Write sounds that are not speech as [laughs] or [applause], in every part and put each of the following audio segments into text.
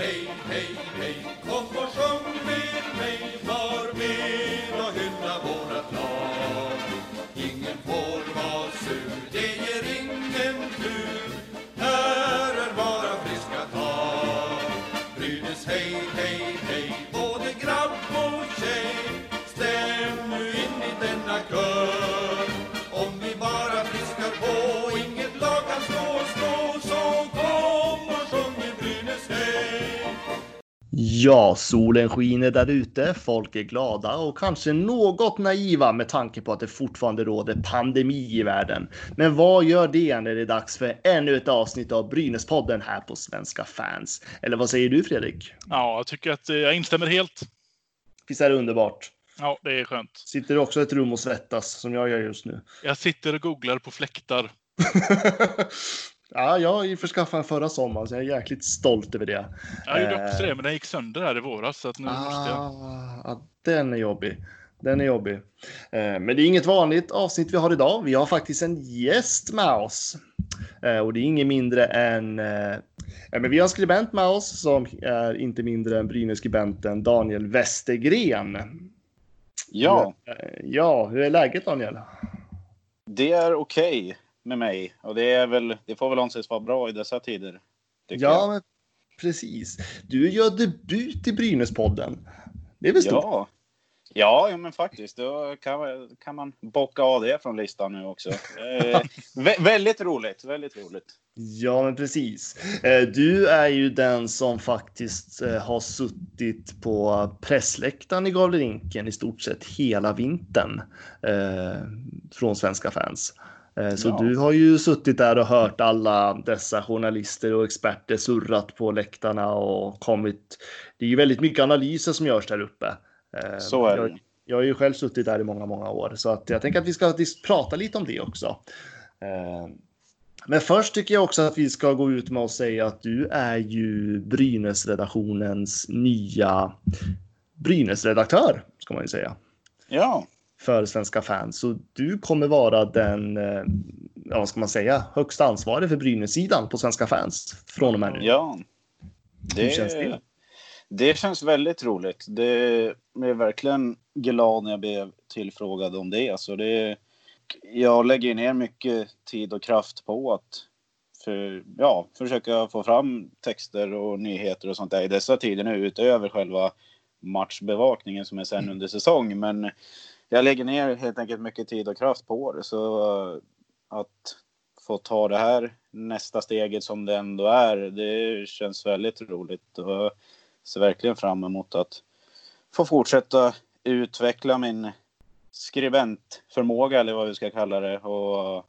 hej, hej, hej Ja, solen skiner där ute, folk är glada och kanske något naiva med tanke på att det fortfarande råder pandemi i världen. Men vad gör det när det är dags för ännu ett avsnitt av Brynäspodden här på Svenska fans? Eller vad säger du Fredrik? Ja, jag tycker att eh, jag instämmer helt. Visst är det underbart? Ja, det är skönt. Sitter du också i ett rum och svettas som jag gör just nu? Jag sitter och googlar på fläktar. [laughs] ja, jag införskaffade en förra sommaren så jag är jäkligt stolt över det. Jag gjorde också Eh. det, men den gick sönder här i våras. Så att nu måste jag... Ah, ja, den är jobbig. Den är jobbig. Eh, Men det är inget vanligt avsnitt vi har idag. Vi har faktiskt en gäst med oss. Eh, Och det är ingen mindre än... eh, ja, men vi har en skribent med oss som är inte mindre än Brynäs-skribenten Daniel Westergren. Ja, Eh, Ja, hur är läget Daniel? det är okej med mig. Och det, är väl, det får väl anses vara bra i dessa tider. Ja, precis. Du gör debut i Brynäs-podden. Det är väl stort? ja. Ja, men faktiskt. Då kan, man- kan man bocka av det från listan nu också. Eh, [laughs] vä- väldigt roligt. Väldigt roligt. Ja, men precis. Eh, Du är ju den som faktiskt eh, har suttit på pressläktaren i Gavlerinken i stort sett hela vintern eh, från svenska fans. Eh, Så Ja. du har ju suttit där och hört alla dessa journalister och experter surrat på läktarna och kommit. Det är ju väldigt mycket analyser som görs där uppe. Eh, Så är det. jag, jag har ju själv suttit där i många, många år så att jag tänker att vi ska prata lite om det också. Eh, men först tycker jag också att vi ska gå ut med och säga att du är ju Brynäs-redaktionens nya Brynäs-redaktör, ska man ju säga, Ja, för svenska fans. Så du kommer vara den, eh, ja, vad ska man säga, högsta ansvarig för Brynäs-sidan på svenska fans från och med nu. ja. Hur känns det? Det känns väldigt roligt. Det blev verkligen glad när jag blev tillfrågad om det. Alltså det jag lägger ner mycket tid och kraft på att för, ja, försöka få fram texter och nyheter och sånt där i dessa tider nu utöver själva matchbevakningen som är sen under säsong. Men jag lägger ner helt enkelt mycket tid och kraft på det. Så eh, att få ta det här nästa steget som det ändå är, det känns väldigt roligt. Och jag ser verkligen fram emot att få fortsätta utveckla min skribentförmåga eller vad vi ska kalla det och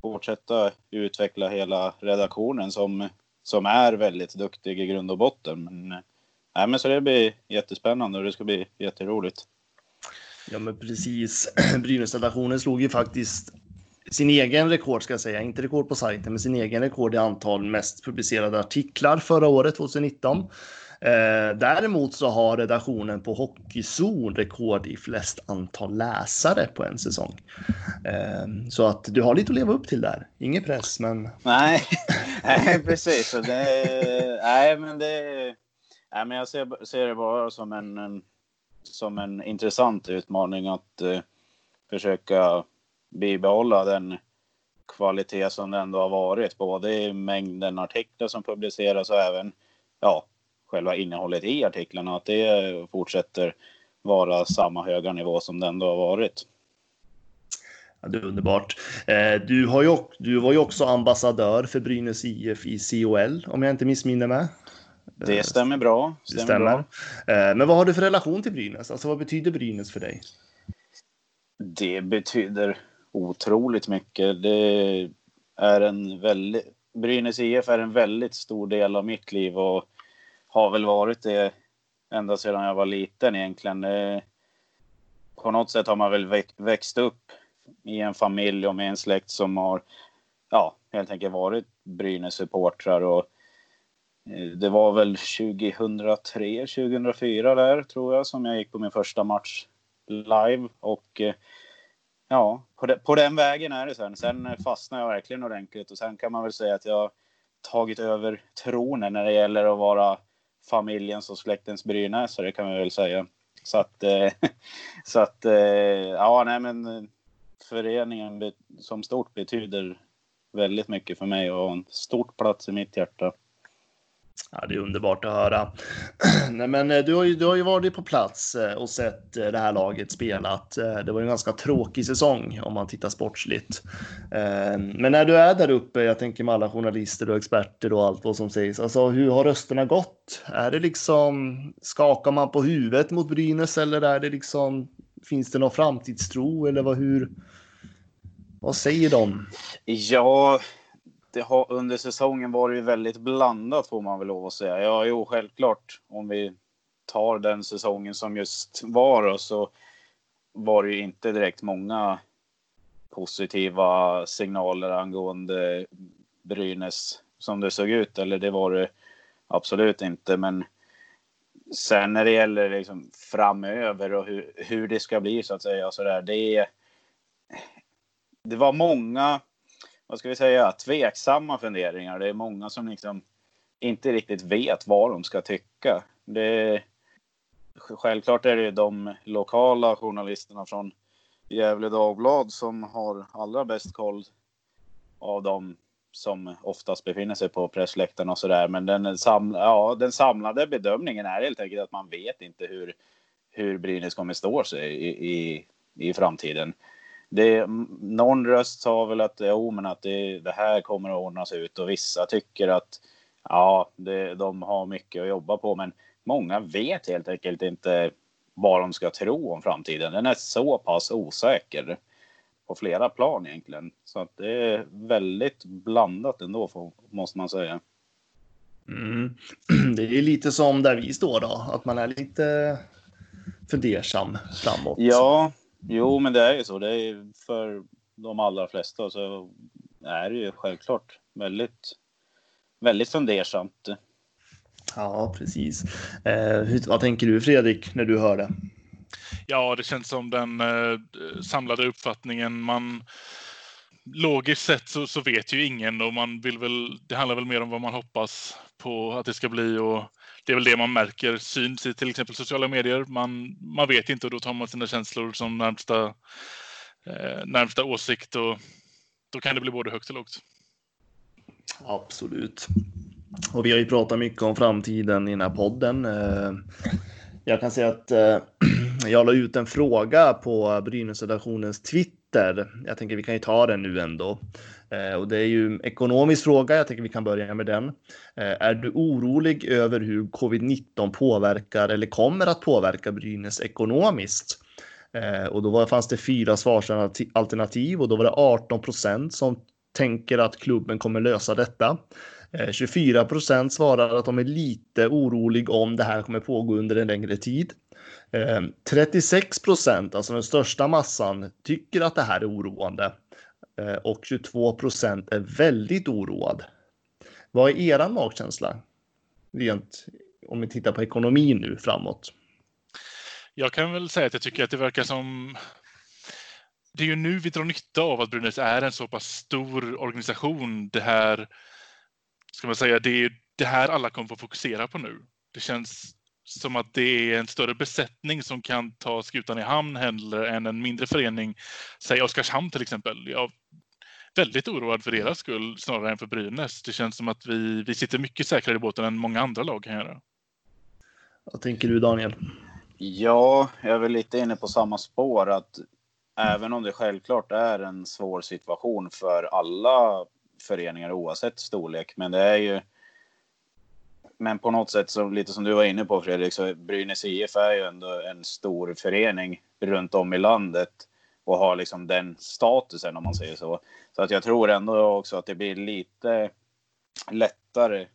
fortsätta utveckla hela redaktionen som, som är väldigt duktig i grund och botten. Men, nej, men så det blir jättespännande och det ska bli jätteroligt. Ja, men precis. [clears throat] Brynäs-redaktionen slog ju faktiskt sin egen rekord, ska jag säga. Inte rekord på sajten, men sin egen rekord i antal mest publicerade artiklar förra året, 2019. Eh, däremot så har redaktionen på Hockeyzon rekord i flest antal läsare på en säsong. Eh, så att du har lite att leva upp till där. Ingen press, men Nej, [laughs] nej precis. Det, nej, men det, nej, men jag ser, ser det bara som en, en, som en intressant utmaning att eh, försöka bibehålla den kvalitet som det ändå har varit. Både i mängden artiklar som publiceras och även ja, själva innehållet i artiklarna. Att det fortsätter vara samma höga nivå som det ändå har varit. Ja, det är underbart. Eh, du, har ju, du var ju också ambassadör för Brynäs IF i COL, om jag inte missminner mig. Det stämmer bra. Det stämmer. Eh, Men vad har du för relation till Brynäs? Alltså vad betyder Brynäs för dig? Det betyder otroligt mycket. Det är en väldigt... Brynäs IF är en väldigt stor del av mitt liv och har väl varit det ända sedan jag var liten egentligen. På något sätt har man väl väx- växt upp i en familj och med en släkt som har ja, helt enkelt varit Brynäs-supportrar och eh, Eh, det var väl 2003, 2004 där tror jag som jag gick på min första match live och eh, ja, på, de, på den vägen är det sen. Sen fastnade jag verkligen ordentligt och sen kan man väl säga att jag har tagit över tronen när det gäller att vara familjens och släktens brynäsare kan vi väl säga. Så att, eh, [laughs] så att ja, nej men föreningen som stort betyder väldigt mycket för mig och har en stort plats i mitt hjärta. Ja, det är underbart att höra. [clears throat] Nej, men eh, du har, ju, du har ju varit på plats eh, och sett eh, det här laget spelat. Det var en ganska tråkig säsong om man tittar sportsligt. Men när du är där uppe, jag tänker med alla journalister och experter och allt vad som sägs, alltså hur har rösterna gått? Är det liksom, skakar man på huvudet mot Brynäs eller är det liksom, finns det någon framtidstro eller vad, hur, vad säger de? Ja, det har, under säsongen var det ju väldigt blandat får man väl lov att säga. Ja, jo, självklart. Om vi tar den säsongen som just var så var det ju inte direkt många positiva signaler angående Brynäs som det såg ut. Eller det var det absolut inte. Men sen när det gäller liksom framöver och hur, hur det ska bli så att säga. Så där, det, det var många vad ska vi säga, tveksamma funderingar. Det är många som liksom inte riktigt vet vad de ska tycka. Det, självklart är det de lokala journalisterna från Gävle Dagblad som har allra bäst koll av dem som oftast befinner sig på pressläktaren och sådär. Men den, samla, ja, den samlade bedömningen är helt enkelt att man vet inte hur, hur Brynäs kommer stå sig i, i, i framtiden det, någon röst sa väl att jo, men att det, det här kommer att ordnas ut och vissa tycker att ja, det, de har mycket att jobba på. Men många vet helt enkelt inte vad de ska tro om framtiden. Den är så pass osäker på flera plan egentligen. Så att det är väldigt blandat ändå, måste man säga. Mm. [clears throat] Det är lite som där vi står då, att man är lite fundersam framåt. Ja, Jo, men det är ju så. Det är för de allra flesta så är det ju självklart väldigt, väldigt fundersamt. Ja, precis. Eh, hur, vad tänker du Fredrik när du hör det? Ja, det känns som den eh, samlade uppfattningen. Man, logiskt sett så, så, vet ju ingen och man vill väl, det handlar väl mer om vad man hoppas på att det ska bli och det är väl det man märker syns i till exempel sociala medier. Man, man vet inte och då tar man sina känslor som närmsta, eh, närmsta åsikt och då kan det bli både högt och lågt. Absolut. Och vi har ju pratat mycket om framtiden i den här podden. Eh, jag kan säga att eh, [clears throat] jag la ut en fråga på Brynäs-redaktionens Twitter. Jag tänker vi kan ju ta den nu ändå. Eh, och det är ju en ekonomisk fråga. Jag tänker vi kan börja med den. Eh, är du orolig över hur covid-19 påverkar eller kommer att påverka Brynäs ekonomiskt? Eh, och då var, fanns det fyra svarsalternativ och då var det 18 procent som tänker att klubben kommer lösa detta. 24 procent svarar att de är lite orolig om det här kommer pågå under en längre tid. 36 procent, alltså den största massan, tycker att det här är oroande. Eh, och 22 procent är väldigt oroad. Vad är er magkänsla? Rent om vi tittar på ekonomin nu framåt. Jag kan väl säga att jag tycker att det verkar som det är ju nu vi drar nytta av att Brynäs är en så pass stor organisation. Det här, ska man säga, det är det här alla kommer att fokusera på nu. Det känns som att det är en större besättning som kan ta skutan i hamn hellre än en mindre förening, säg Oskarshamn till exempel. Jag är väldigt oroad för deras skull snarare än för Brynäs. Det känns som att vi, vi sitter mycket säkrare i båten än många andra lag kan göra. Vad tänker du Daniel? Ja, jag är väl lite inne på samma spår att även om det självklart är en svår situation för alla föreningar oavsett storlek, men det är ju men på något sätt, så, lite som du var inne på Fredrik, så Brynäs IF är ju ändå en stor förening runt om i landet och har liksom den statusen om man säger så. Så att jag tror ändå också att det blir lite lättare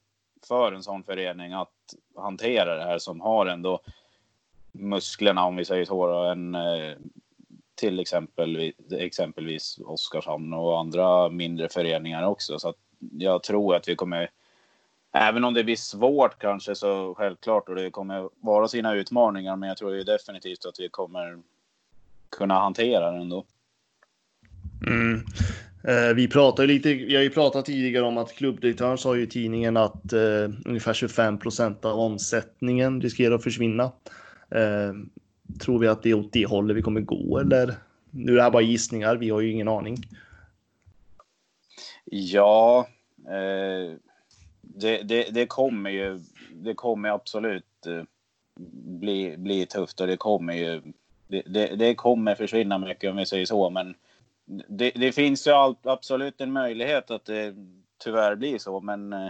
för en sån förening att hantera det här som har ändå musklerna om vi säger så än eh, till exempel exempelvis Oskarshamn och andra mindre föreningar också. Så att jag tror att vi kommer Även om det blir svårt kanske så självklart och det kommer vara sina utmaningar. Men jag tror ju definitivt att vi kommer kunna hantera det ändå. Mm. Eh, vi pratar lite, vi har ju pratat tidigare om att klubbdirektören sa ju i tidningen att eh, ungefär 25 procent av omsättningen riskerar att försvinna. Eh, tror vi att det är åt det hållet vi kommer gå eller? Nu är det här bara gissningar, vi har ju ingen aning. Ja, eh, det, det, det, kommer ju, det kommer absolut eh, bli, bli tufft och det kommer ju, det, det, det kommer försvinna mycket om vi säger så, men det, det finns ju all, absolut en möjlighet att det tyvärr blir så, men eh,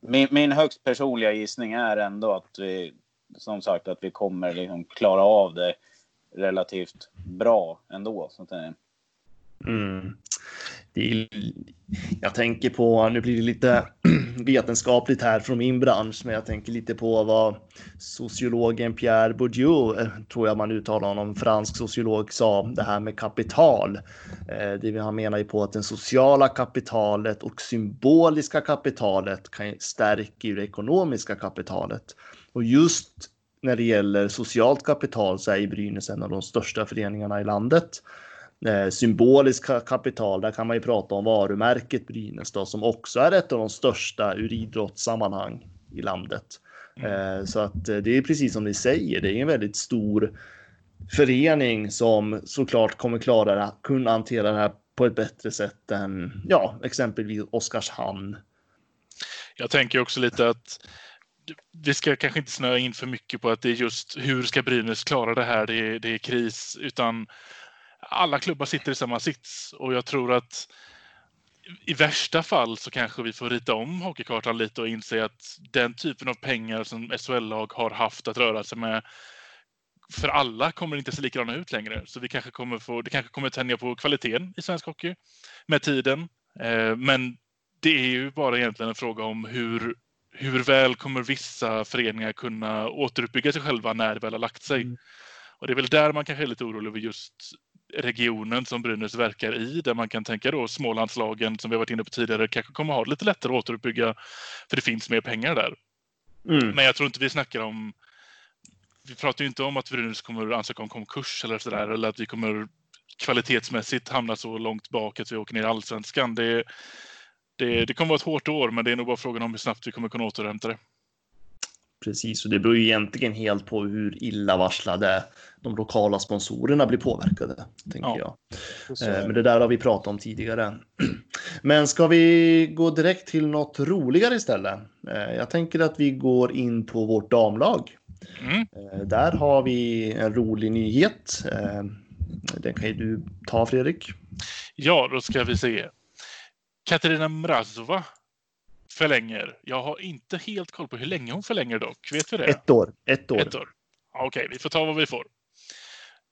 min, min högst personliga gissning är ändå att vi, som sagt, att vi kommer liksom klara av det relativt bra ändå. Så att, mm är, jag tänker på, nu blir det lite [clears throat] vetenskapligt här från min bransch, men jag tänker lite på vad sociologen Pierre Bourdieu, eh, tror jag man uttalar honom, fransk sociolog, sa det här med kapital. Eh, det han menar ju på att det sociala kapitalet och symboliska kapitalet kan stärka det ekonomiska kapitalet. Och just när det gäller socialt kapital så är Brynäs en av de största föreningarna i landet eh, symbolisk kapital, där kan man ju prata om varumärket Brynäs då, som också är ett av de största ur idrottssammanhang i landet. Mm. Eh, så att eh, det är precis som ni säger, det är en väldigt stor förening som såklart kommer klara det, kunna hantera det här på ett bättre sätt än ja, exempelvis Oskarshamn. Jag tänker också lite att vi ska kanske inte snöa in för mycket på att det är just hur ska Brynäs klara det här, det är, det är kris, utan alla klubbar sitter i samma sits och jag tror att i värsta fall så kanske vi får rita om hockeykartan lite och inse att den typen av pengar som SHL-lag har haft att röra sig med för alla kommer inte se likadana ut längre. Så vi kanske kommer få, det kanske kommer tänja på kvaliteten i svensk hockey med tiden. Eh, men det är ju bara egentligen en fråga om hur, hur väl kommer vissa föreningar kunna återuppbygga sig själva när det väl har lagt sig. Mm. Och det är väl där man kanske är lite orolig över just regionen som Brynäs verkar i, där man kan tänka då Smålandslagen som vi varit inne på tidigare kanske kommer ha lite lättare att återuppbygga för det finns mer pengar där. Mm. Men jag tror inte vi snackar om vi pratar ju inte om att Brynäs kommer ansöka om konkurs eller sådär eller att vi kommer kvalitetsmässigt hamna så långt bak att vi åker ner i allsvenskan. Det, det, det kommer vara ett hårt år, men det är nog bara frågan om hur snabbt vi kommer kunna återhämta det. Precis, och det beror ju egentligen helt på hur illavarslade de lokala sponsorerna blir påverkade, tänker ja, jag. Eh, men det där har vi pratat om tidigare. [clears throat] Men ska vi gå direkt till något roligare istället? Eh, jag tänker att vi går in på vårt damlag. Mm. Eh, där har vi en rolig nyhet. Den kan ju du ta, Fredrik. Ja, då ska vi se. Katarina Mrazova förlänger. Jag har inte helt koll på hur länge hon förlänger dock. Vet vi det? Ett år. Ett år. Ett år. Okej, okay, vi får ta vad vi får.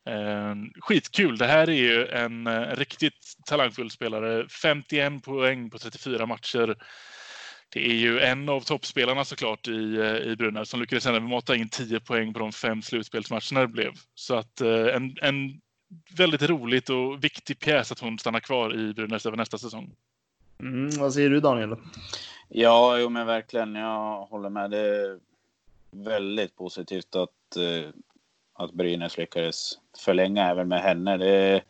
Eh, skitkul. Det här är ju en eh, riktigt talangfull spelare. 51 poäng på 34 matcher. Det är ju en av toppspelarna såklart i, eh, i Brynäs som lyckades även mata in 10 poäng på de fem slutspelsmatcherna det blev. Så att eh, en, en väldigt roligt och viktig pjäs att hon stannar kvar i Brynäs över nästa säsong. Mm, vad säger du Daniel? Ja, jo, men verkligen. Jag håller med. Det är väldigt positivt att, eh, att Brynäs lyckades förlänga även med henne. Det är,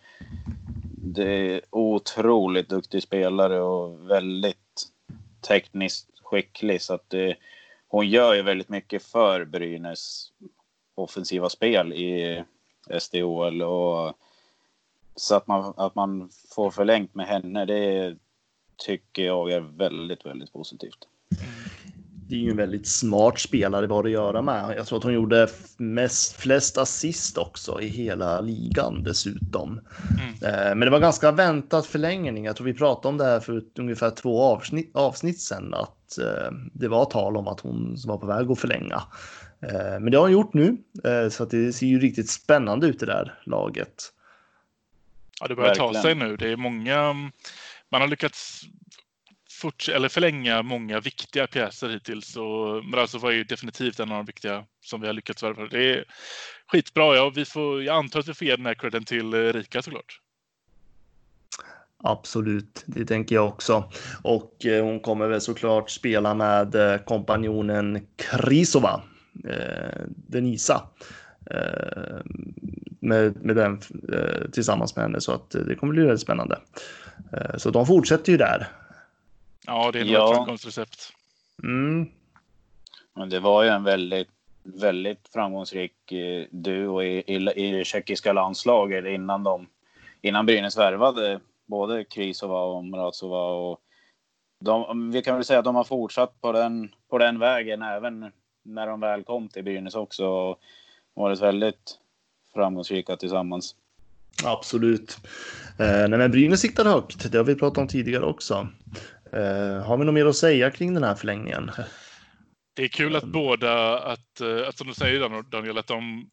det är otroligt duktig spelare och väldigt tekniskt skicklig. Så att det, hon gör ju väldigt mycket för Brynäs offensiva spel i SDHL. Och, så att man, att man får förlängt med henne, det är tycker jag är väldigt, väldigt positivt. Det är ju en väldigt smart spelare vad att göra med. Jag tror att hon gjorde mest, flest assist också i hela ligan dessutom. Mm. Eh, men det var ganska väntat förlängning. Jag tror vi pratade om det här för ungefär två avsnitt, avsnitt sedan. Att eh, det var tal om att hon var på väg att förlänga. Eh, men det har hon gjort nu. Så att det ser ju riktigt spännande ut det där laget. Ja, det börjar Verkligen. ta sig nu. Det är många man har lyckats fort, eller förlänga många viktiga pjäser hittills. Och Mrazov var ju definitivt en av de viktiga som vi har lyckats värva. Det är skitbra. Ja, vi får, jag antar att vi får ge den här credden till eh, Rika såklart. Absolut, det tänker jag också. Och eh, hon kommer väl såklart spela med eh, kompanjonen Krisova, eh, Denisa. Eh, med, med den eh, tillsammans med henne så att det kommer bli väldigt spännande. Eh, så de fortsätter ju där. Ja, det är Ja. ett framgångsrecept. Mm. Men det var ju en väldigt, väldigt framgångsrik duo i, i, i det tjeckiska landslaget innan de innan Brynäs värvade både Krisova och Mrazova. Och de, vi kan väl säga att de har fortsatt på den, på den vägen även när de väl kom till Brynäs också. Varit väldigt framgångsrika tillsammans. Absolut. Eh, nej, men Brynäs siktar högt. Det har vi pratat om tidigare också. Eh, har vi något mer att säga kring den här förlängningen? Det är kul att båda, att, eh, att som du säger Dan- Daniel, att de,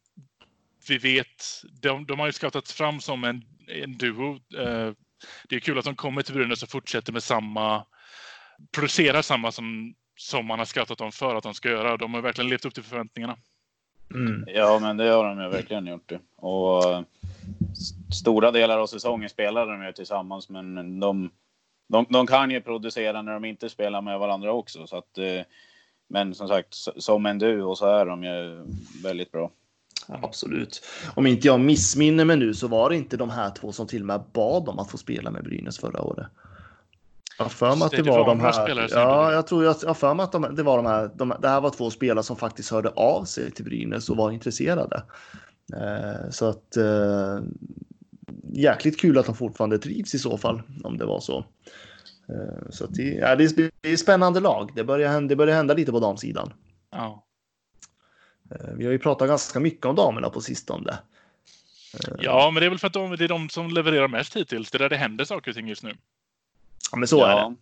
vi vet, de, de har ju scoutats fram som en, en duo. Eh, Det är kul att de kommer till Brynäs och fortsätter med samma, producerar samma som, som man har scoutat dem för att de ska göra. De har verkligen levt upp till förväntningarna. Mm. Ja, men det har de ju verkligen gjort. Det. Och eh, st- stora delar av säsongen spelade de ju tillsammans, men de, de, de kan ju producera när de inte spelar med varandra också. Så att, eh, men som sagt, som en duo så är de ju väldigt bra. Absolut. Om inte jag missminner mig nu så var det inte de här två som till och med bad om att få spela med Brynäs förra året. Jag för mig att Det- var, de här. Ja, jag tror jag, jag för mig att de, det var de här. De, det här var två spelare som faktiskt hörde av sig till Brynäs och var intresserade. Eh, så att. Eh, jäkligt kul att de fortfarande trivs i så fall om det var så. Eh, så att det, ja, det, är, det är spännande lag. Det börjar, hända, det börjar hända lite på damsidan. Ja. Eh, vi har ju pratat ganska mycket om damerna på sistone. ja, men det är väl för att de, det är de som levererar mest hittills. Det är där det händer saker och ting just nu. Ja, men så är det. ja,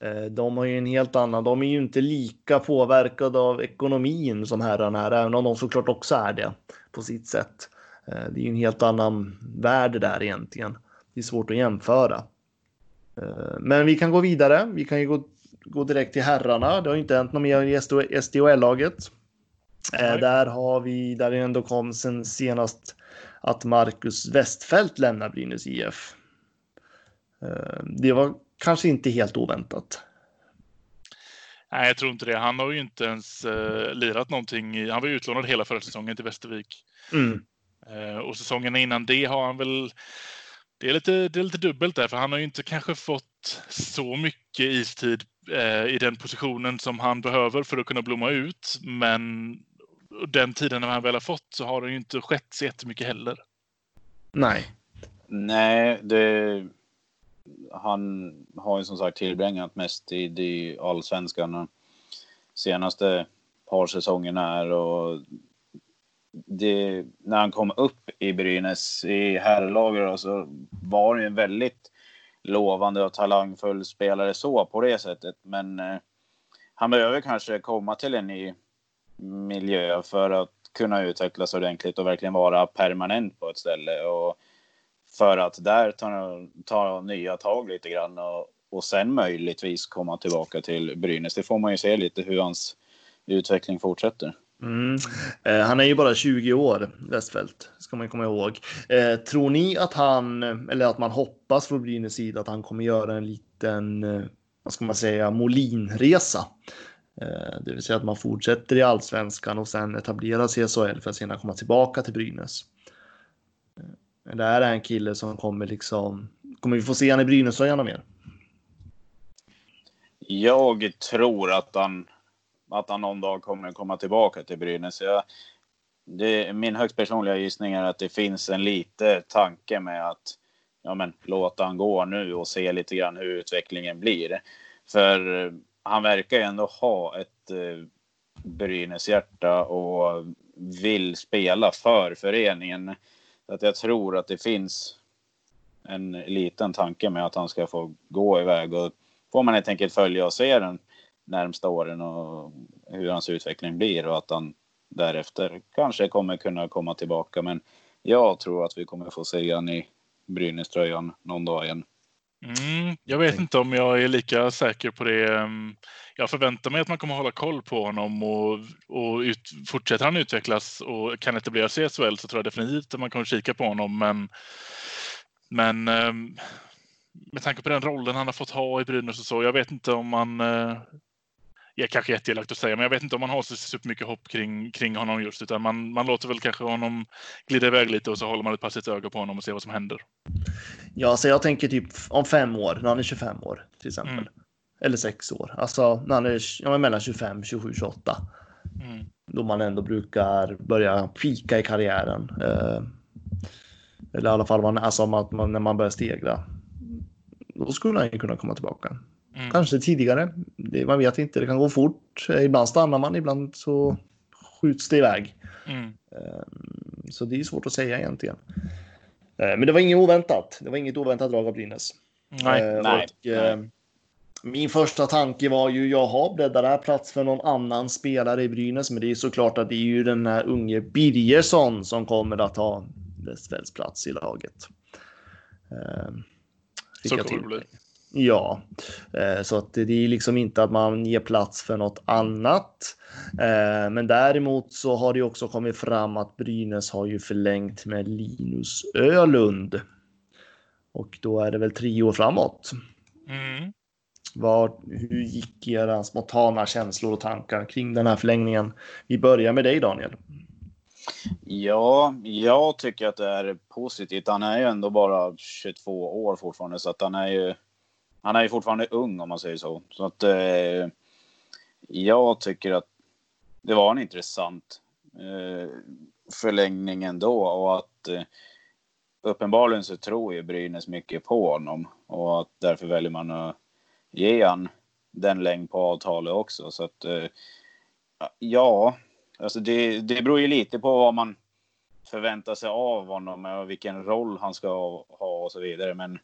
Eh, De har ju en helt annan, de är ju inte lika påverkade av ekonomin som herrarna är, även om de såklart också är det på sitt sätt. Eh, Det är ju en helt annan värld där egentligen. Det är svårt att jämföra. Eh, Men vi kan gå vidare. Vi kan ju gå, gå direkt till herrarna. Det har inte hänt något mer i SDHL-laget. Där har vi, där det ändå kom sen senast att Marcus Westfält lämnar Brynäs IF. Det var kanske inte helt oväntat. Nej, jag tror inte det. Han har ju inte ens uh, lirat någonting. I, han var utlånad hela förra säsongen till Västervik. Mm. Eh, och säsongen innan det har han väl... Det är, lite, det är lite dubbelt där, för han har ju inte kanske fått så mycket istid eh, i den positionen som han behöver för att kunna blomma ut. Men den tiden när han väl har fått så har det ju inte skett så jättemycket heller. Nej. Nej, det, han har ju som sagt tillbringat mest tid i allsvenskan de senaste par säsongerna här och det, när han kom upp i Brynäs i herrlaget så var han ju en väldigt lovande och talangfull spelare så på det sättet. Men eh, han behöver kanske komma till en ny miljö för att kunna utvecklas ordentligt och verkligen vara permanent på ett ställe. Och för att där ta, ta nya tag lite grann och, och sen möjligtvis komma tillbaka till Brynäs. Det får man ju se lite hur hans utveckling fortsätter. Mm. Eh, han är ju bara 20 år, Westfält, ska man komma ihåg. Eh, tror ni att han, eller att man hoppas från Brynäs sida att han kommer göra en liten, eh, vad ska man säga, Molinresa? Eh, det vill säga att man fortsätter i allsvenskan och sen etablerar sig i SHL för att senare komma tillbaka till Brynäs. Det här är en kille som kommer liksom, kommer vi få se han i Brynäs-tröjan mer? Jag tror att han, att han någon dag kommer komma tillbaka till Brynäs. Jag, det, min högst personliga gissning är att det finns en lite tanke med att ja, men, låta han gå nu och se lite grann hur utvecklingen blir. För eh, han verkar ju ändå ha ett eh, Brynäs-hjärta och vill spela för föreningen. Att jag tror att det finns en liten tanke med att han ska få gå iväg och får man helt enkelt följa och se den närmsta åren och hur hans utveckling blir och att han därefter kanske kommer kunna komma tillbaka. Men jag tror att vi kommer få se han i Brynäs-tröjan någon dag igen. Mm, jag vet inte om jag är lika säker på det. Mm, Jag förväntar mig att man kommer hålla koll på honom och, och ut, fortsätter han utvecklas och kan etablera sig i SHL så tror jag definitivt att man kommer kika på honom. Men, men ehm, med tanke på den rollen han har fått ha i Brynäs och så, jag vet inte om man... är kanske jätteelakt att säga, men jag vet inte om man har så supermycket hopp kring, kring honom just, utan man, man låter väl kanske honom glida iväg lite och så håller man ett passivt öga på honom och ser vad som händer. Ja, så jag tänker typ om fem år, när han är 25 år till exempel. Mm. Eller sex år, alltså när han är ja, mellan 25, 27, 28. Mm. Då man ändå brukar börja pika i karriären. Eh, eller i alla fall man, alltså, man, när man börjar stegra. Då skulle han ju kunna komma tillbaka. Mm. Kanske tidigare. Det, man vet inte, det kan gå fort. Ibland stannar man, ibland så skjuts det iväg. Mm. Ehm, så det är svårt att säga egentligen. Ehm, men det var inget oväntat. Det var inget oväntat drag av Brynäs. Nej, ehm, nej, och, nej. Min första tanke var ju, jaha, bäddar det här plats för någon annan spelare i Brynäs? Men det är såklart att det är ju den här unge Birgersson som kommer att ha Westfeldts plats i laget. så kommer det bli. Ja, eh, så att det är liksom inte att man ger plats för något annat. Eh, men däremot så har det också kommit fram att Brynäs har ju förlängt med Linus Ölund. Och då är det väl tre år framåt. Mm. Var, hur gick era spontana känslor och tankar kring den här förlängningen? Vi börjar med dig Daniel. Ja, jag tycker att det är positivt. Han är ju ändå bara 22 år fortfarande så att han är ju han är ju fortfarande ung om man säger så. Så att eh, jag tycker att det var en intressant eh, förlängning ändå och att eh, uppenbarligen så tror ju Brynäs mycket på honom och att därför väljer man att ge han den längd på avtalet också. Så att eh, ja, alltså det, det beror ju lite på vad man förväntar sig av honom och vilken roll han ska ha och så vidare. Men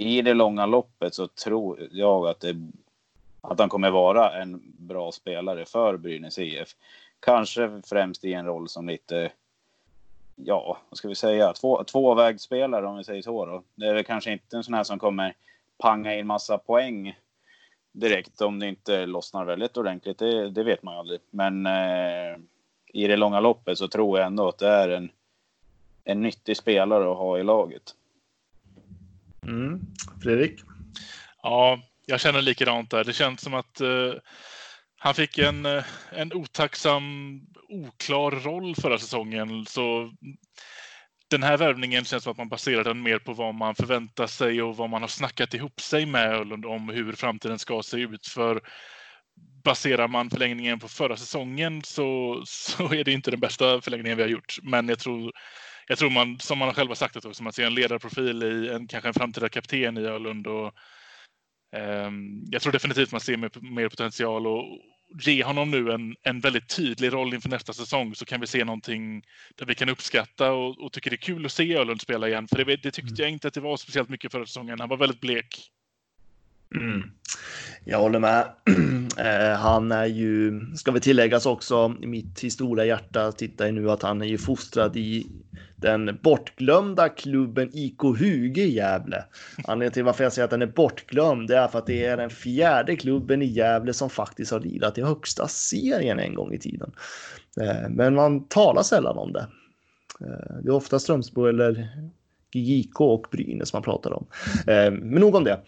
i det långa loppet så tror jag att, det, att han kommer vara en bra spelare för Brynäs IF. Kanske främst i en roll som lite, ja, vad ska vi säga, två, tvåvägsspelare om vi säger så. Då. Det är väl kanske inte en sån här som kommer panga in massa poäng direkt om det inte lossnar väldigt ordentligt. Det, det vet man ju aldrig. Men eh, i det långa loppet så tror jag ändå att det är en, en nyttig spelare att ha i laget. Mm. Fredrik? Ja, jag känner likadant där. Det känns som att uh, han fick en, uh, en otacksam, oklar roll förra säsongen. Så den här värvningen känns som att man baserar den mer på vad man förväntar sig och vad man har snackat ihop sig med Öhlund om hur framtiden ska se ut. För baserar man förlängningen på förra säsongen så, [laughs] så är det inte den bästa förlängningen vi har gjort. Men jag tror jag tror man, som man själv har sagt också, man ser en ledarprofil i en, kanske en framtida kapten i Ölund. Och, eh, jag tror definitivt man ser mer, mer potential och ge honom nu en, en väldigt tydlig roll inför nästa säsong så kan vi se någonting där vi kan uppskatta och, och tycker det är kul att se Ölund spela igen. För det, det tyckte mm. jag inte att det var speciellt mycket förra säsongen. Han var väldigt blek. Mm. Jag håller med. [clears throat] Eh, han är ju, ska vi tilläggas också, i mitt historia hjärta tittar jag nu att han är ju fostrad i den bortglömda klubben IK Huge i Gävle. Anledningen till varför jag säger att den är bortglömd det är för att det är den fjärde klubben i Gävle som faktiskt har lirat i högsta serien en gång i tiden. Eh, men man talar sällan om det. Eh, det är ofta Strömsbo eller GIK och Brynäs man pratar om. Eh, men nog om det.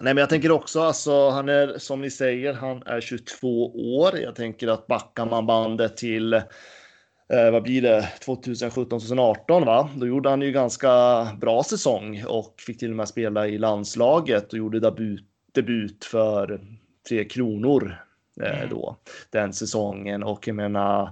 Nej, men jag tänker också alltså, han är som ni säger, han är 22 år. Jag tänker att backar man bandet till eh, vad blir det, 2017-2018 va? Då gjorde han ju ganska bra säsong och fick till och med spela i landslaget och gjorde debut, debut för Tre Kronor eh, mm. då den säsongen och jag menar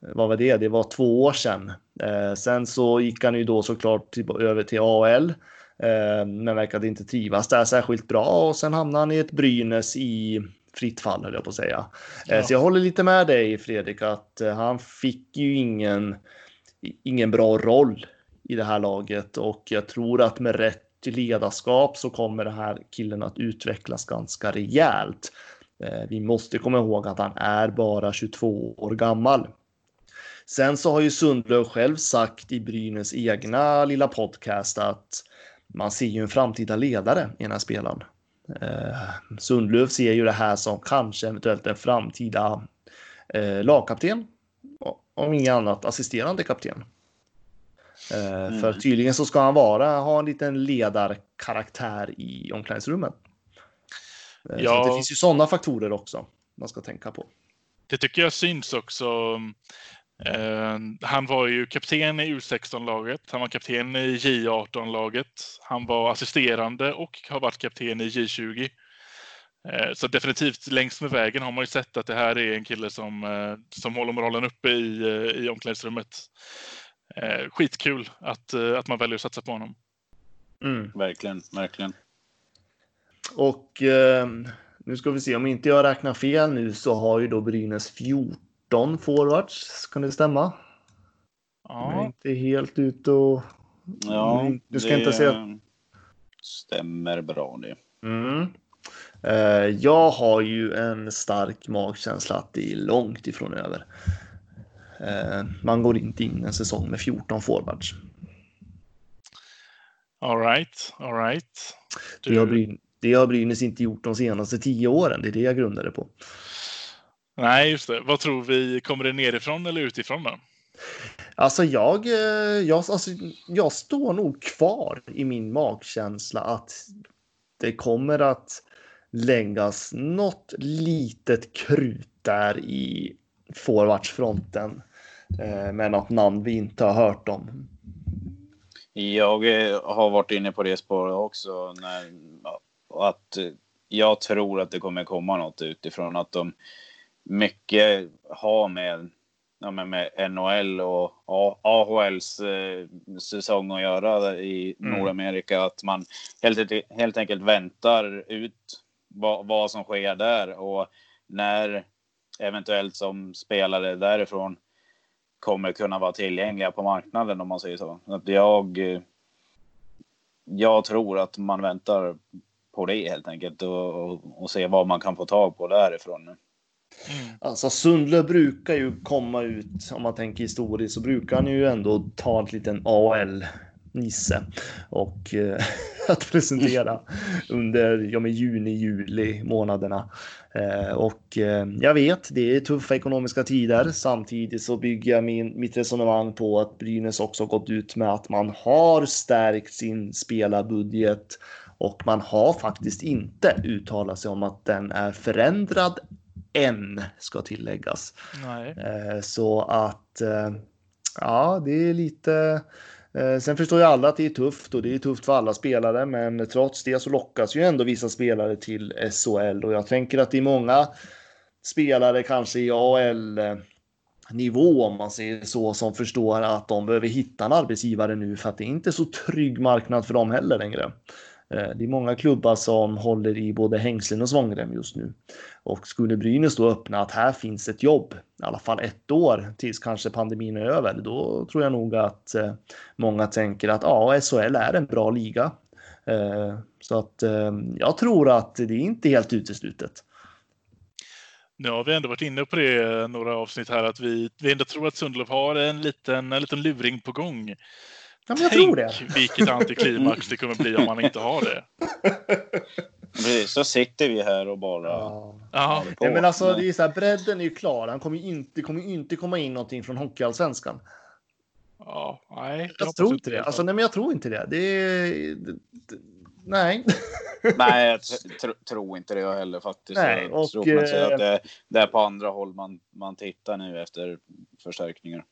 vad var det? Det var två år sedan. Eh, sen så gick han ju då såklart till, över till AL, eh, men verkade inte trivas där särskilt bra och sen hamnade han i ett Brynäs i fritt fall höll jag på att säga. Eh, ja. Så jag håller lite med dig Fredrik att han fick ju ingen, ingen bra roll i det här laget och jag tror att med rätt ledarskap så kommer den här killen att utvecklas ganska rejält. Vi måste komma ihåg att han är bara 22 år gammal. Sen så har ju Sundlöv själv sagt i Brynäs egna lilla podcast att man ser ju en framtida ledare i den här spelaren. Eh, Sundlöv ser ju det här som kanske eventuellt en framtida eh, lagkapten. Om inget annat assisterande kapten. Eh, mm. För tydligen så ska han vara, ha en liten ledarkaraktär i omklädningsrummet. Eh, Ja. Det finns ju sådana faktorer också man ska tänka på. Det tycker jag syns också. Eh, han var ju kapten i U16-laget. Han var kapten i J18-laget. Han var assisterande och har varit kapten i J20. Eh, så definitivt längs med vägen har man ju sett att det här är en kille som, eh, som håller moralen uppe i, i omklädningsrummet. Skitkul att, att man väljer att satsa på honom. Mm. Verkligen, verkligen. Och eh, nu ska vi se om inte jag räknar fel nu så har ju då Brynäs 14 forwards. Kan det stämma? Jag är Ja, inte helt ute och... Ja, du ska det inte säga- stämmer bra det. Mm. Eh, jag har ju en stark magkänsla att det är långt ifrån över. Eh, man går inte in en säsong med 14 forwards. all right, all right. Det har, Bryn- det har Brynäs inte gjort de senaste tio åren. Det är det jag grundar det på. Nej, just det. Vad tror vi? Kommer det nerifrån eller utifrån då? Alltså jag, eh, jag, alltså jag står nog kvar i min magkänsla att det kommer att läggas något litet krut där i forwardsfronten eh, med något namn vi inte har hört om. Jag eh, har varit inne på det spåret också. När, att jag tror att det kommer komma något utifrån. Att de mycket har med, ja, med NHL och AHLs eh, säsong att göra i Mm. Nordamerika. Att man helt, helt enkelt väntar ut vad, vad som sker där. Och när eventuellt som spelare därifrån kommer kunna vara tillgängliga på marknaden om man säger så. Att jag, jag tror att man väntar på det helt enkelt och, och, och se vad man kan få tag på därifrån. Mm. Alltså Sundlöv brukar ju komma ut, om man tänker historiskt, så brukar han ju ändå ta en liten AL Nisse och eh, [laughs] att presentera under ja, med juni, juli månaderna. Eh, och eh, jag vet, det är tuffa ekonomiska tider. Samtidigt så bygger jag min, mitt resonemang på att Brynäs också gått ut med att man har stärkt sin spelarbudget och man har faktiskt inte uttalat sig om att den är förändrad än, ska tilläggas. Nej. Eh, Så att eh, ja, det är lite. eh, Sen förstår ju alla att det är tufft och det är tufft för alla spelare, men trots det så lockas ju ändå vissa spelare till SHL och jag tänker att det är många spelare kanske i AL nivå om man säger så som förstår att de behöver hitta en arbetsgivare nu för att det är inte så trygg marknad för dem heller längre. Eh, det är många klubbar som håller i både hängslen och svångrem just nu. Och skulle Brynäs då öppna att här finns ett jobb, i alla fall ett år tills kanske pandemin är över, då tror jag nog att eh, många tänker att ja, SHL är en bra liga. Eh, så att jag tror att det är inte helt uteslutet. Nu har vi ändå varit inne på det några avsnitt här att vi, vi ändå tror att Sundlöv har en liten, en liten luring på gång. Ja, men jag Tänk tror det. vilket antiklimax det kommer bli om man inte har det. Precis, så sitter vi här och bara... Ja. Ja, men alltså, det är så här, bredden är ju klar. Han kommer inte, det kommer inte komma in någonting från Hockeyallsvenskan. ja nej. det Jag tror jag inte det. alla Alltså, nej, men jag tror inte det. Det är... det- det- Nej. [laughs] Nej, jag tr- tr- tror inte det jag heller faktiskt. Nej, jag och, tror man säger eh, att det, det är på andra håll man, man tittar nu efter förstärkningar.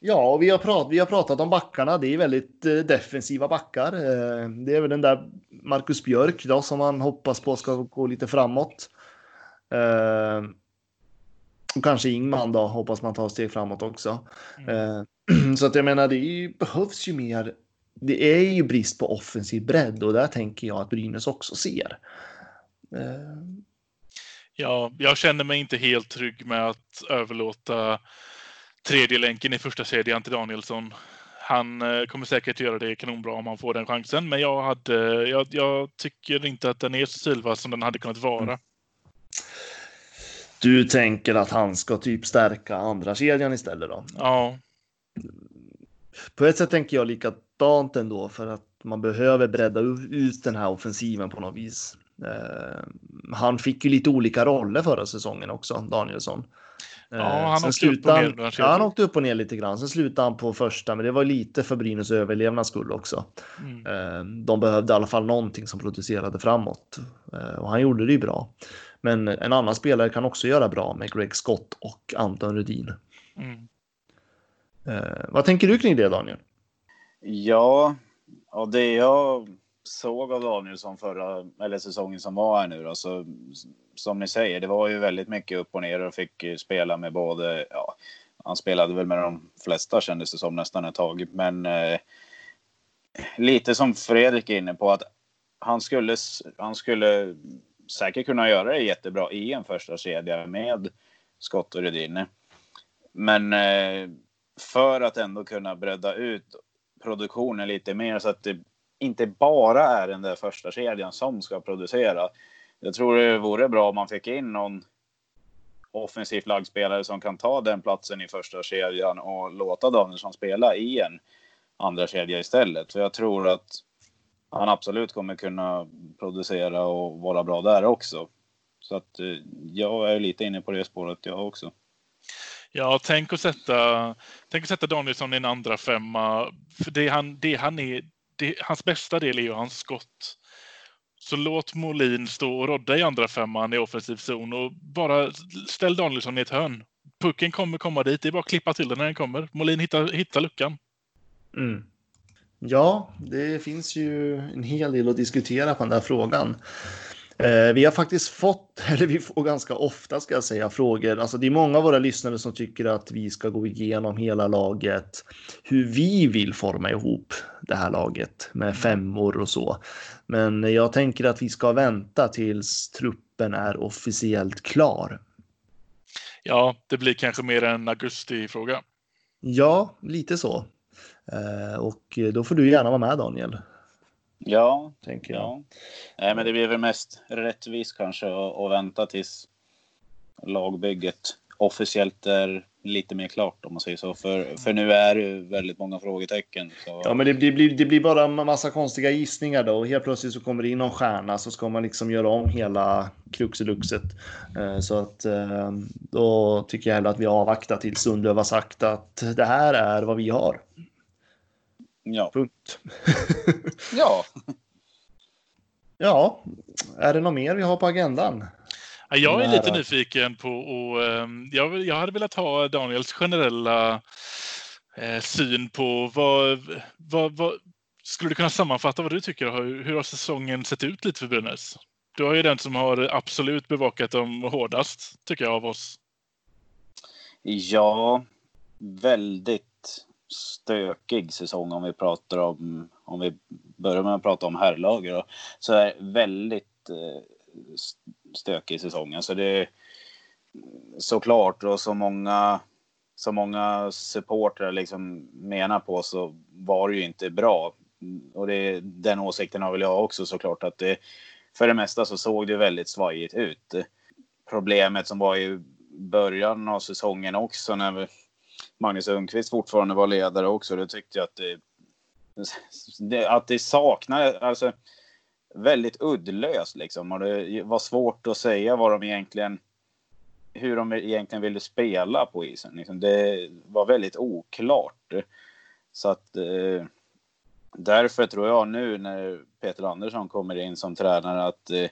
Ja, och vi har, prat, vi har pratat om backarna. Det är väldigt eh, defensiva backar. Eh, det är väl den där Marcus Björk då, som man hoppas på ska gå lite framåt. Eh, och kanske Ingman då, hoppas man tar ett steg framåt också. Eh, [clears throat] så att jag menar, det ju, behövs ju mer. Det är ju brist på offensiv bredd och där tänker jag att Brynäs också ser. Eh, Ja, jag känner mig inte helt trygg med att överlåta tredje länken i första kedjan till Danielsson. Han eh, kommer säkert göra det kanonbra om han får den chansen, men jag, hade, jag, jag tycker inte att den är så sylvass som den hade kunnat vara. du tänker att han ska typ stärka andra kedjan istället då? Ja, På ett sätt tänker jag likadant ändå för att man behöver bredda ut den här offensiven på något vis. Eh, han fick ju lite olika roller förra säsongen också, Danielsson. Ja, han Sen åkte upp och slutade ner han, han åkte upp och ner lite grann. Sen slutade han på första, men det var lite för Brynäs överlevnads skull också. Mm. Eh, De behövde i alla fall någonting som producerade framåt Eh, och han gjorde det ju bra. Men en annan spelare kan också göra bra med Greg Scott och Anton Rudin. Mm. Eh, Vad tänker du kring det Daniel? Ja, och det jag såg av Danielsson förra eller säsongen som var här nu då, så som ni säger, det var ju väldigt mycket upp och ner och fick spela med både, ja, han spelade väl med de flesta kändes det som nästan ett tag, men eh, lite som Fredrik är inne på att han skulle, han skulle säkert kunna göra det jättebra i en första kedja med Scott och Rudin. Men eh, för att ändå kunna bredda ut produktionen lite mer så att det inte bara är den där första kedjan som ska producera. Jag tror det vore bra om man fick in någon offensivt lagspelare som kan ta den platsen i första kedjan och låta Danielsson spela i en andra kedja istället. För jag tror att han absolut kommer kunna producera och vara bra där också. Så att eh, jag är lite inne på det spåret jag också. Ja, tänk att sätta, tänk att sätta Danielsson i en andra femma. För det han, det han är, det, hans bästa del är ju hans skott. Så låt Molin stå och rodda i andra femman i offensiv zon och bara ställ Danielsson i ett hörn. Pucken kommer komma dit, det är bara att klippa till den när den kommer. Molin hittar, hittar luckan. Mm. Ja, det finns ju en hel del att diskutera på den där frågan. Eh, vi har faktiskt fått, [laughs] eller vi får ganska ofta ska jag säga, frågor. Alltså det är många av våra lyssnare som tycker att vi ska gå igenom hela laget, hur vi vill forma ihop det här laget med femmor och så. Men jag tänker att vi ska vänta tills truppen är officiellt klar. Ja, det blir kanske mer en augusti-fråga. Ja, lite så. Eh, och då får du gärna vara med Daniel, Ja, tänker jag. Ja. Nej, men det blir väl mest rättvist kanske att, vänta tills lagbygget officiellt är lite mer klart om man säger så. För, för nu är det väldigt många frågetecken. Så... Ja, men det blir, det blir bara en massa konstiga gissningar då. Och helt plötsligt så kommer det in någon stjärna så ska man liksom göra om hela kruxeluxet. Eh, Så att eh, då tycker jag hellre att vi avvaktar tills Sundlöv har sagt att det här är vad vi har. Ja. Punkt. ja, [laughs] Ja, är det något mer vi har på agendan? Ja, Jag är lite nyfiken på och ehm, jag, hade velat ha Daniels generella eh, syn på vad, vad, vad skulle du kunna sammanfatta vad du tycker? Hur, hur har säsongen sett ut lite för Brynäs? Du är ju den som har absolut bevakat dem hårdast, tycker jag, av oss. ja, väldigt stökig säsong om vi pratar om, om vi börjar med att prata om herrlaget då, så är väldigt eh, stökig säsong. Alltså det är såklart och så många så många supportrar liksom menar på så var det ju inte bra. Och det, den åsikten har väl jag också såklart att det för det mesta så såg det väldigt svajigt ut. Problemet som var i början av säsongen också när vi, Magnus Ungqvist fortfarande var ledare också, då tyckte jag att det, det, att det saknade, alltså väldigt uddlöst liksom. Och det var svårt att säga vad de egentligen, hur de egentligen ville spela på isen. Liksom. Det var väldigt oklart. Så att eh, därför tror jag nu när Peter Andersson kommer in som tränare att eh,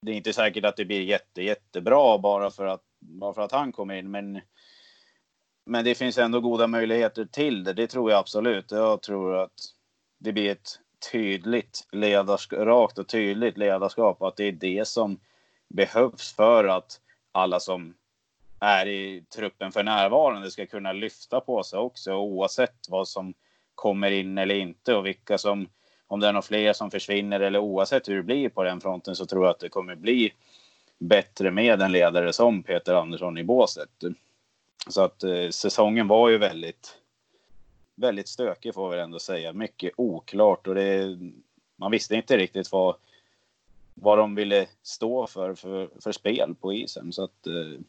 det är inte säkert att det blir jätte, jättebra bara för att, bara för att han kommer in. Men, men det finns ändå goda möjligheter till det. Det tror jag absolut. Jag tror att det blir ett tydligt ledarskap, rakt och tydligt ledarskap. Att det är det som behövs för att alla som är i truppen för närvarande ska kunna lyfta på sig också oavsett vad som kommer in eller inte och vilka som om det är några fler som försvinner eller oavsett hur det blir på den fronten så tror jag att det kommer bli bättre med en ledare som Peter Andersson i båset. Så att eh, säsongen var ju väldigt, väldigt stökig får vi ändå säga. Mycket oklart och det, man visste inte riktigt vad, vad de ville stå för, för, för spel på isen. Så att, eh,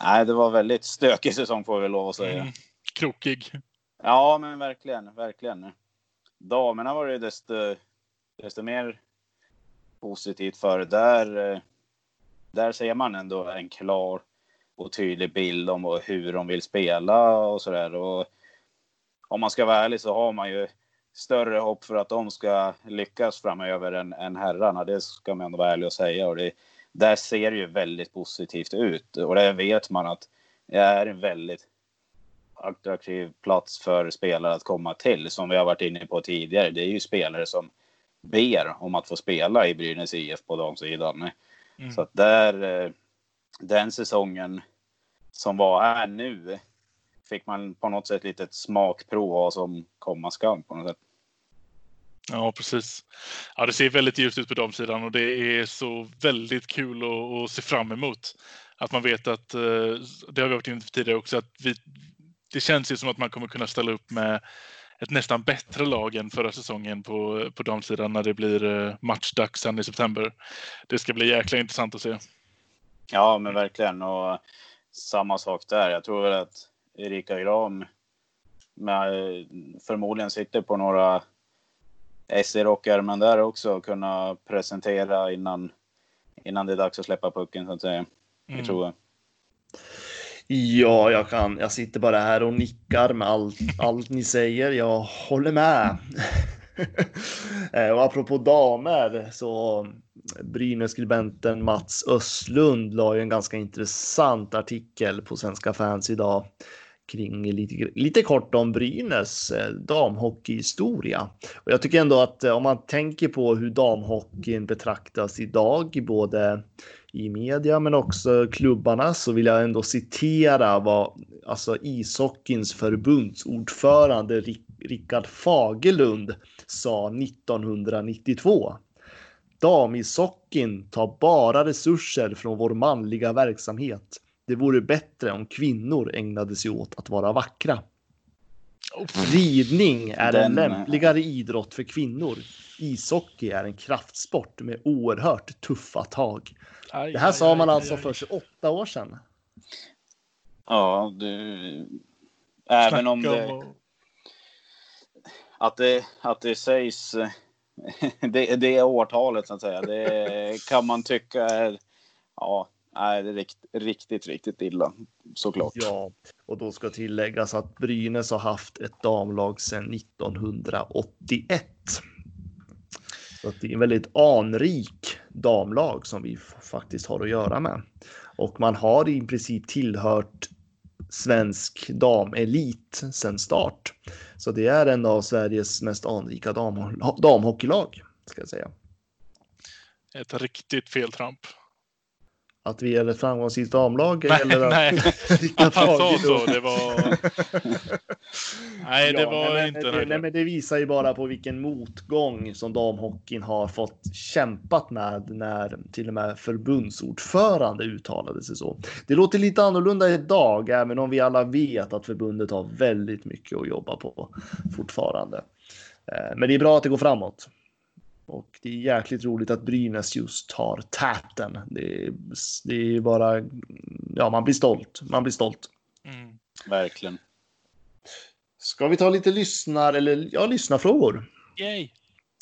nej, det var väldigt stökig säsong får vi lov att säga. Mm, krokig. Ja, men verkligen, verkligen. Damerna var det desto, desto mer positivt för. Där, eh, där ser man ändå en klar och tydlig bild om hur de vill spela och sådär. Och om man ska vara ärlig så har man ju större hopp för att de ska lyckas framöver än, än herrarna. Det ska man ändå vara ärlig och säga. Och det, där ser det ju väldigt positivt ut och det vet man att det är en väldigt attraktiv plats för spelare att komma till. Som vi har varit inne på tidigare. Det är ju spelare som ber om att få spela i Brynäs IF på damsidan. Mm. Så att där, eh, den säsongen som var är nu fick man på något sätt lite smakprov av som komma skall på något sätt. Ja, precis. Ja, det ser väldigt ljust ut på damsidan och det är så väldigt kul att, att se fram emot. Att man vet att, eh, det har vi varit inne på tidigare också, att vi, det känns ju som att man kommer kunna ställa upp med ett nästan bättre lag än förra säsongen på, på damsidan när det blir eh, matchdags sen i september. Det ska bli jäkla intressant att se. Ja, men verkligen. Och samma sak där. Jag tror väl att Erika Gram med, förmodligen sitter på några SE-rockärmen där också kunna presentera innan, innan det är dags att släppa pucken så att säga. Mm. Det tror jag. Ja, jag kan. Jag sitter bara här och nickar med allt, allt ni säger. Jag håller med. [laughs] Eh, och apropå damer så Brynäs-skribenten Mats Östlund la ju en ganska intressant artikel på Svenska fans idag kring lite, lite kort om Brynäs eh, damhockeyhistoria. Och jag tycker ändå att eh, om man tänker på hur damhockeyn betraktas idag, både i media men också klubbarna så vill jag ändå citera vad alltså ishockeyns förbundsordförande Rickard Fagerlund sa 1992. Damishockeyn tar bara resurser från vår manliga verksamhet. Det vore bättre om kvinnor ägnade sig åt att vara vackra. Ridning är Den... en lämpligare idrott för kvinnor. Ishockey är en kraftsport med oerhört tuffa tag. Det här sa man alltså för 28 år sedan. Ja, du... Även om det... Att det, att det sägs... Eh, [laughs] det, det årtalet så att säga. Det kan man tycka är... Ja, är rikt, riktigt, riktigt illa såklart. Ja, och då ska tilläggas att Brynäs har haft ett damlag sedan 1981. Så att det är en väldigt anrik damlag som vi faktiskt har att göra med. Och man har i princip tillhört svensk damelit sedan start. Så det är en av Sveriges mest anrika dam, damhockeylag, ska jag säga. Ett riktigt feltramp att vi är ett framgångsrikt damlag? Nej, eller nej. [laughs] han sa så. Det var... [laughs] nej, det ja, var nej, inte det. Nej, men det visar ju bara på vilken motgång som damhockeyn har fått kämpat med när till och med förbundsordförande uttalade sig så. Det låter lite annorlunda idag, även om vi alla vet att förbundet har väldigt mycket att jobba på fortfarande. Eh, men det är bra att det går framåt. Och det är jäkligt roligt att Brynäs just tar täten. Det är, det är bara, ja man blir stolt. Man blir stolt. Mm. Verkligen. Ska vi ta lite lyssnar eller ja, lyssnarfrågor? Yay!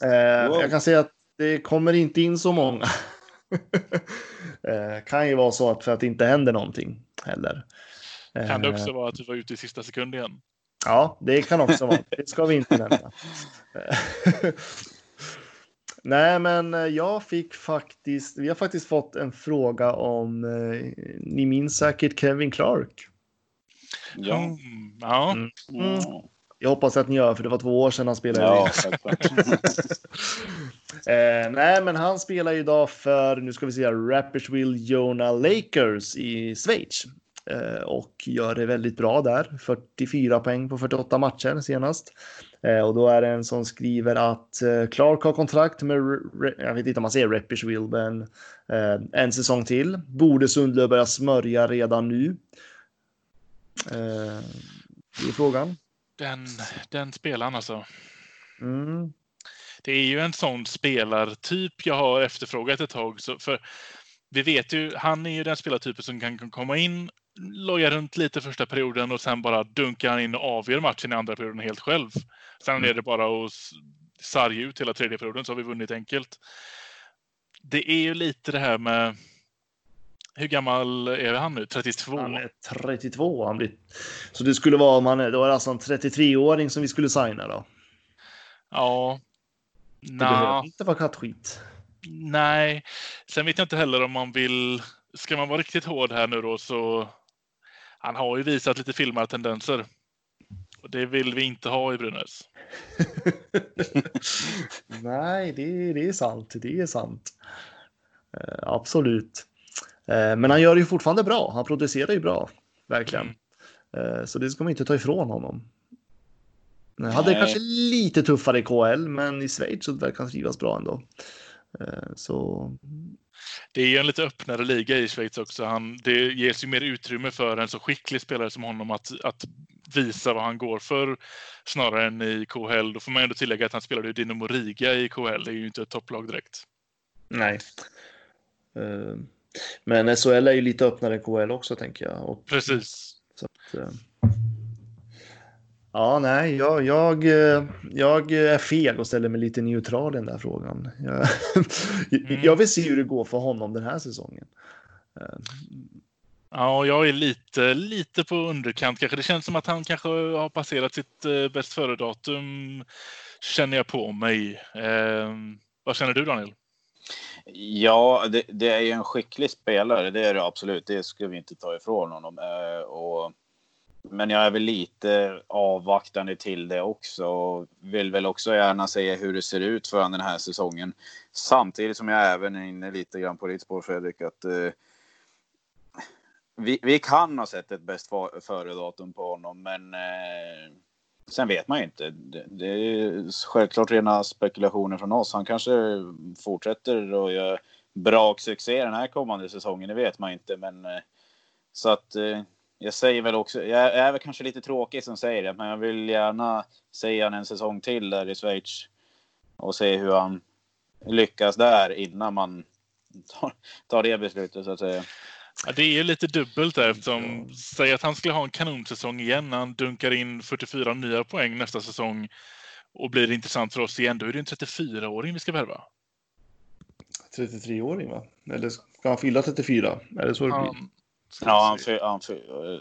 Eh, wow. Jag kan säga att det kommer inte in så många. [laughs] eh, kan ju vara så att för att det inte händer någonting heller. Kan det också eh, vara att du var ute i sista sekund igen? Ja, det kan också vara. Det ska vi inte nämna. [laughs] Nej, men eh, jag fick faktiskt, vi har faktiskt fått en fråga om, eh, ni minns säkert Kevin Clark. Ja. Mm, ja. Mm. Mm. Jag hoppas att ni gör, för det var två år sedan han spelade. Ja, [laughs] eh, nej, men han spelar idag för, nu ska vi se, Rapperswil Jona Lakers i Schweiz. Eh, och gör det väldigt bra där. 44 poäng på 48 matcher senast. Eh, och då är det en som skriver att eh, Clark har kontrakt med, jag vet inte om man säger Rapperswil, men en säsong till. Borde Sundlöv börja smörja redan nu? Det är frågan. Den, den spelaren alltså. Mm. Det är ju en sån spelartyp jag har efterfrågat ett tag. Så för vi vet ju, han är ju den spelartypen som kan komma in loja runt lite första perioden och sen bara dunkar han in och avgör matchen i andra perioden helt själv. Sen mm. är det bara att sarga ut hela tredje perioden så har vi vunnit enkelt. Det är ju lite det här med Hur gammal är han nu? 32? Han är 32. Han blir... Så det skulle vara om han är, det alltså en 33-åring som vi skulle signa då. Ja. Det Nå, behöver inte vara kattskit. nej. Sen vet jag inte heller om man vill... Ska man vara riktigt hård här nu då så... Han har ju visat lite filmartendenser. Och det vill vi inte ha i Brynäs. [laughs] Nej, det, det är sant. Det är sant. Eh, absolut. Eh, men han gör det ju fortfarande bra. Han producerar ju bra. Verkligen. Mm. Eh, så det ska man inte ta ifrån honom. Han hade Nej. kanske lite tuffare i KL, men i Schweiz så verkar han trivas bra ändå. Eh, så Det är ju en lite öppnare liga i Schweiz också. Han, det ges ju mer utrymme för en så skicklig spelare som honom att, att visa vad han går för snarare än i KHL. Då får man ändå tillägga att han spelade i Dynamo Riga i KHL. Det är ju inte ett topplag direkt. nej. Eh, men SHL är ju lite öppnare än KL också tänker jag. Och, Precis. så att, eh, ja, nej, jag, jag, eh, jag är feg och ställer mig lite neutral i den där frågan. Jag, [laughs] Mm. jag vill se hur det går för honom den här säsongen. Ja, och jag är lite, lite på underkant kanske. Det känns som att han kanske har passerat sitt eh, bäst före-datum, känner jag på mig. Eh, vad känner du, Daniel? Ja, det, det är ju en skicklig spelare. Det är det absolut. Det ska vi inte ta ifrån honom. Eh, och, men jag är väl lite avvaktande till det också. Och vill väl också gärna se hur det ser ut för honom den här säsongen. Samtidigt som jag även är inne lite grann på ditt spår, Fredrik. Att, eh, vi, vi kan ha sett ett bäst före-datum på honom, men eh, sen vet man ju inte. Det, det är självklart rena spekulationer från oss. Han kanske fortsätter och gör bra succé den här kommande säsongen. Det vet man inte, men eh, så att eh, jag säger väl också. Jag är väl kanske lite tråkig som säger det, men jag vill gärna se han en säsong till där i Schweiz och se hur han lyckas där innan man tar, tar det beslutet så att säga. Ja, det är ju lite dubbelt där eftersom, säg att han skulle ha en kanonsäsong igen när han dunkar in 44 nya poäng nästa säsong och blir intressant för oss igen, då är det en 34-åring vi ska värva. 33-åring va? Eller ska han fylla 34? Är det så det blir? Ja, han, vi se. fy, han, fy, eh,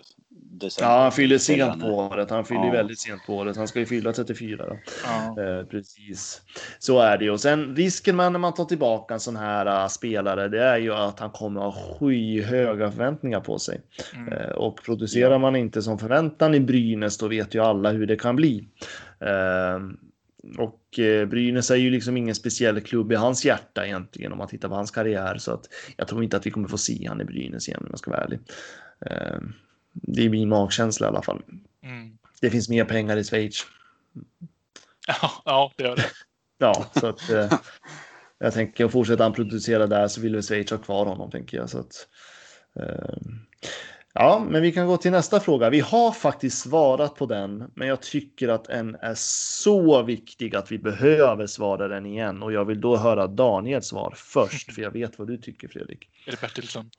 december. Ja, han fyller sent på året. Han fyller Ja. väldigt sent på året. Han ska ju fylla 34. Då. ja. Eh, precis. Så är det ju. Och sen risken med när man tar tillbaka en sån här uh, spelare, det är ju att han kommer ha skyhöga förväntningar på sig. Mm. Eh, och producerar man inte som förväntan i Brynäs, då vet ju alla hur det kan bli. Eh, och eh, Brynäs är ju liksom ingen speciell klubb i hans hjärta egentligen om man tittar på hans karriär. Så att jag tror inte att vi kommer få se han i Brynäs igen om jag ska vara ärlig. Eh, det är min magkänsla i alla fall. Mm. Det finns mer pengar i Schweiz. [laughs] Ja, ja, det gör det. [laughs] Ja, så att eh, jag tänker fortsätta han producera där så vill väl Schweiz ha kvar honom tänker jag. Så att, eh, ja, men vi kan gå till nästa fråga. Vi har faktiskt svarat på den, men jag tycker att den är så viktig att vi behöver svara den igen och jag vill då höra Daniels svar först, för jag vet vad du tycker Fredrik. Är det Bertilsson?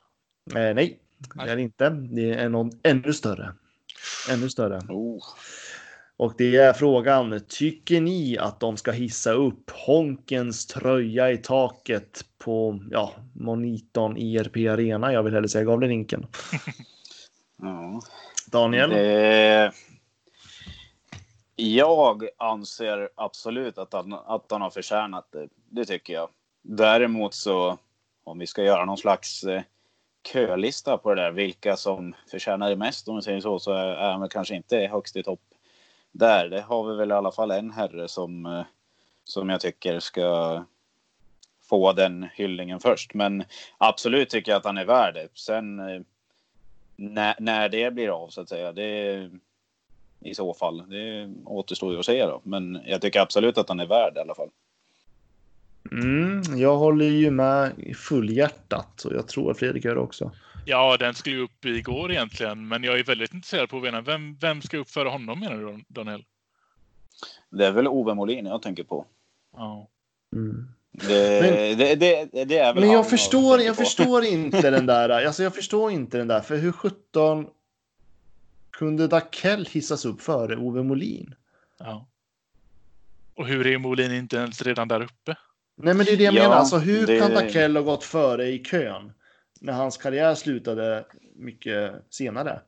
Eh, nej, det är det inte. Det är någon ännu större. Ännu större. Oh. Och det är frågan, tycker ni att de ska hissa upp Honkens tröja i taket på ja, monitorn IRP Arena? Jag vill hellre säga Gavlerinken. [laughs] Ja. Daniel? Det... Jag anser absolut att han, att han har förtjänat det. Det tycker jag. Däremot så, om vi ska göra någon slags eh, kölista på det där, vilka som förtjänar det mest om vi säger så, så är han kanske inte högst i topp där. Det har vi väl i alla fall en herre som, eh, som jag tycker ska få den hyllningen först. Men absolut tycker jag att han är värd det. Sen eh, när, när det blir av så att säga, det i så fall. Det återstår ju att se då. Men jag tycker absolut att han är värd i alla fall. Mm, jag håller ju med i fullhjärtat och jag tror att Fredrik gör det också. Ja, den skulle ju upp igår egentligen, men jag är väldigt intresserad på att veta vem, vem ska upp före honom menar du, Daniel? Det är väl Ove Molin jag tänker på. Ja. Mm. Det, Men- det, det, det är väl Men jag förstår, jag förstår [laughs] inte den där. Alltså jag förstår inte den där. För hur 17 kunde Dakell hissas upp före Ove Molin? ja. Och hur är Molin inte ens redan där uppe? Nej, men det är det jag Ja, menar. Alltså hur det- kan Dakell ha gått före i kön? när hans karriär slutade mycket senare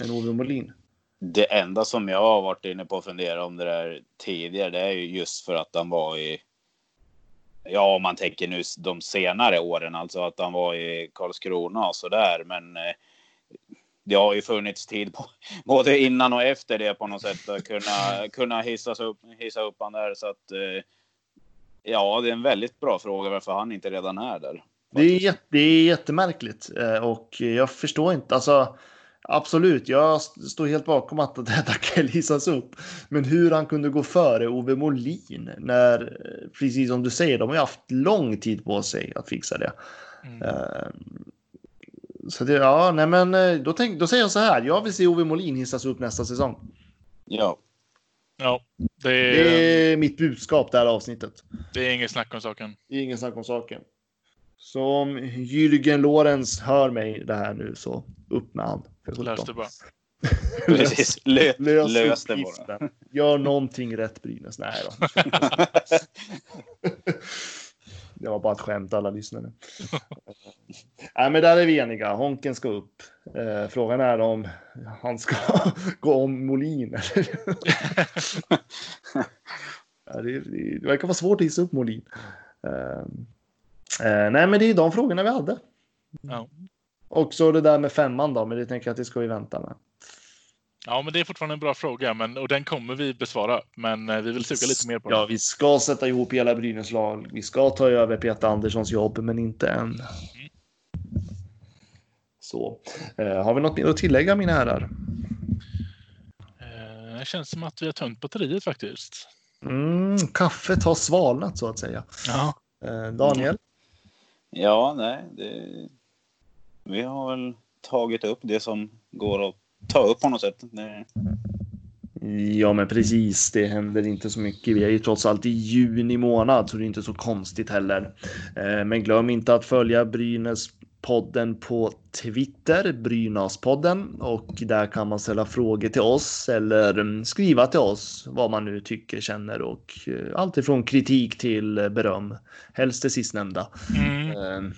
än Ove Molin. Det enda som jag har varit inne på att fundera om det där tidigare, det är ju just för att han var i. Ja, om man tänker nu de senare åren, alltså att han var i Karlskrona och så där. Men eh, det har ju funnits tid på, [laughs] både innan och efter det på något sätt att kunna, kunna hissas upp, hissa upp han där. Så att eh, ja, det är en väldigt bra fråga varför han inte redan är där. Det är, jätte, det är jättemärkligt eh, och jag förstår inte. Alltså, absolut, jag står helt bakom att detta kan hissas upp. Men hur han kunde gå före Ove Molin när, eh, precis som du säger, de har ju haft lång tid på sig att fixa det. Mm. Uh, så det, ja, nej men då, tänk, då säger jag så här. Jag vill se Ove Molin hissas upp nästa säsong. Ja. Ja, det är, det är mitt budskap det här avsnittet. Det är inget snack om saken. Det är inget snack om saken. Så om Jürgen Lorenz hör mig det här nu så upp med han. [laughs] Lös det bara. Precis, Lö, lös, lös det bara. Gör någonting rätt Brynäs. Nej då. [laughs] det var bara ett skämt alla lyssnare. [laughs] Nej men där är vi eniga. Honken ska upp. Eh, frågan är om han ska gå om Molin. ja, det, det, det verkar vara svårt att hissa upp Molin. Eh, Eh, nej, men det är de frågorna vi hade. Ja. Och så det där med femman då, men det tänker jag att det ska vi vänta med. Ja, men det är fortfarande en bra fråga men, och den kommer vi besvara. Men eh, vi vill suga lite mer på den. Ja, vi ska sätta ihop hela Brynäs lag. Vi ska ta över Peter Anderssons jobb, men inte än. Mm. Så eh, har vi något mer att tillägga mina herrar? Eh, det känns som att vi har tömt batteriet faktiskt. Mm, kaffet har svalnat så att säga. Ja. Eh, Daniel? Ja, nej. Det... Vi har väl tagit upp det som går att ta upp på något sätt. Det... Ja, men precis. Det händer inte så mycket. Vi är ju trots allt i juni månad, så det är inte så konstigt heller. Eh, men glöm inte att följa Brynäs podden på Twitter, Brynäspodden och där kan man ställa frågor till oss eller mm, skriva till oss vad man nu tycker, känner och eh, allt ifrån kritik till beröm. Helst det sistnämnda. Mm. Ehm,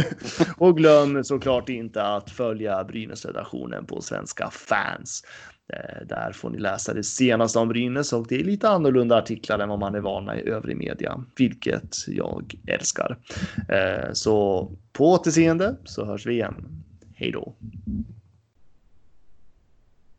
[laughs] och glöm såklart inte att följa Brynäs-redaktionen på Svenska fans. Eh, där får ni läsa det senaste om Brynäs och det är lite annorlunda artiklar än vad man är vana i övrig media, vilket jag älskar. Eh, så på återseende så hörs vi igen. Hej då!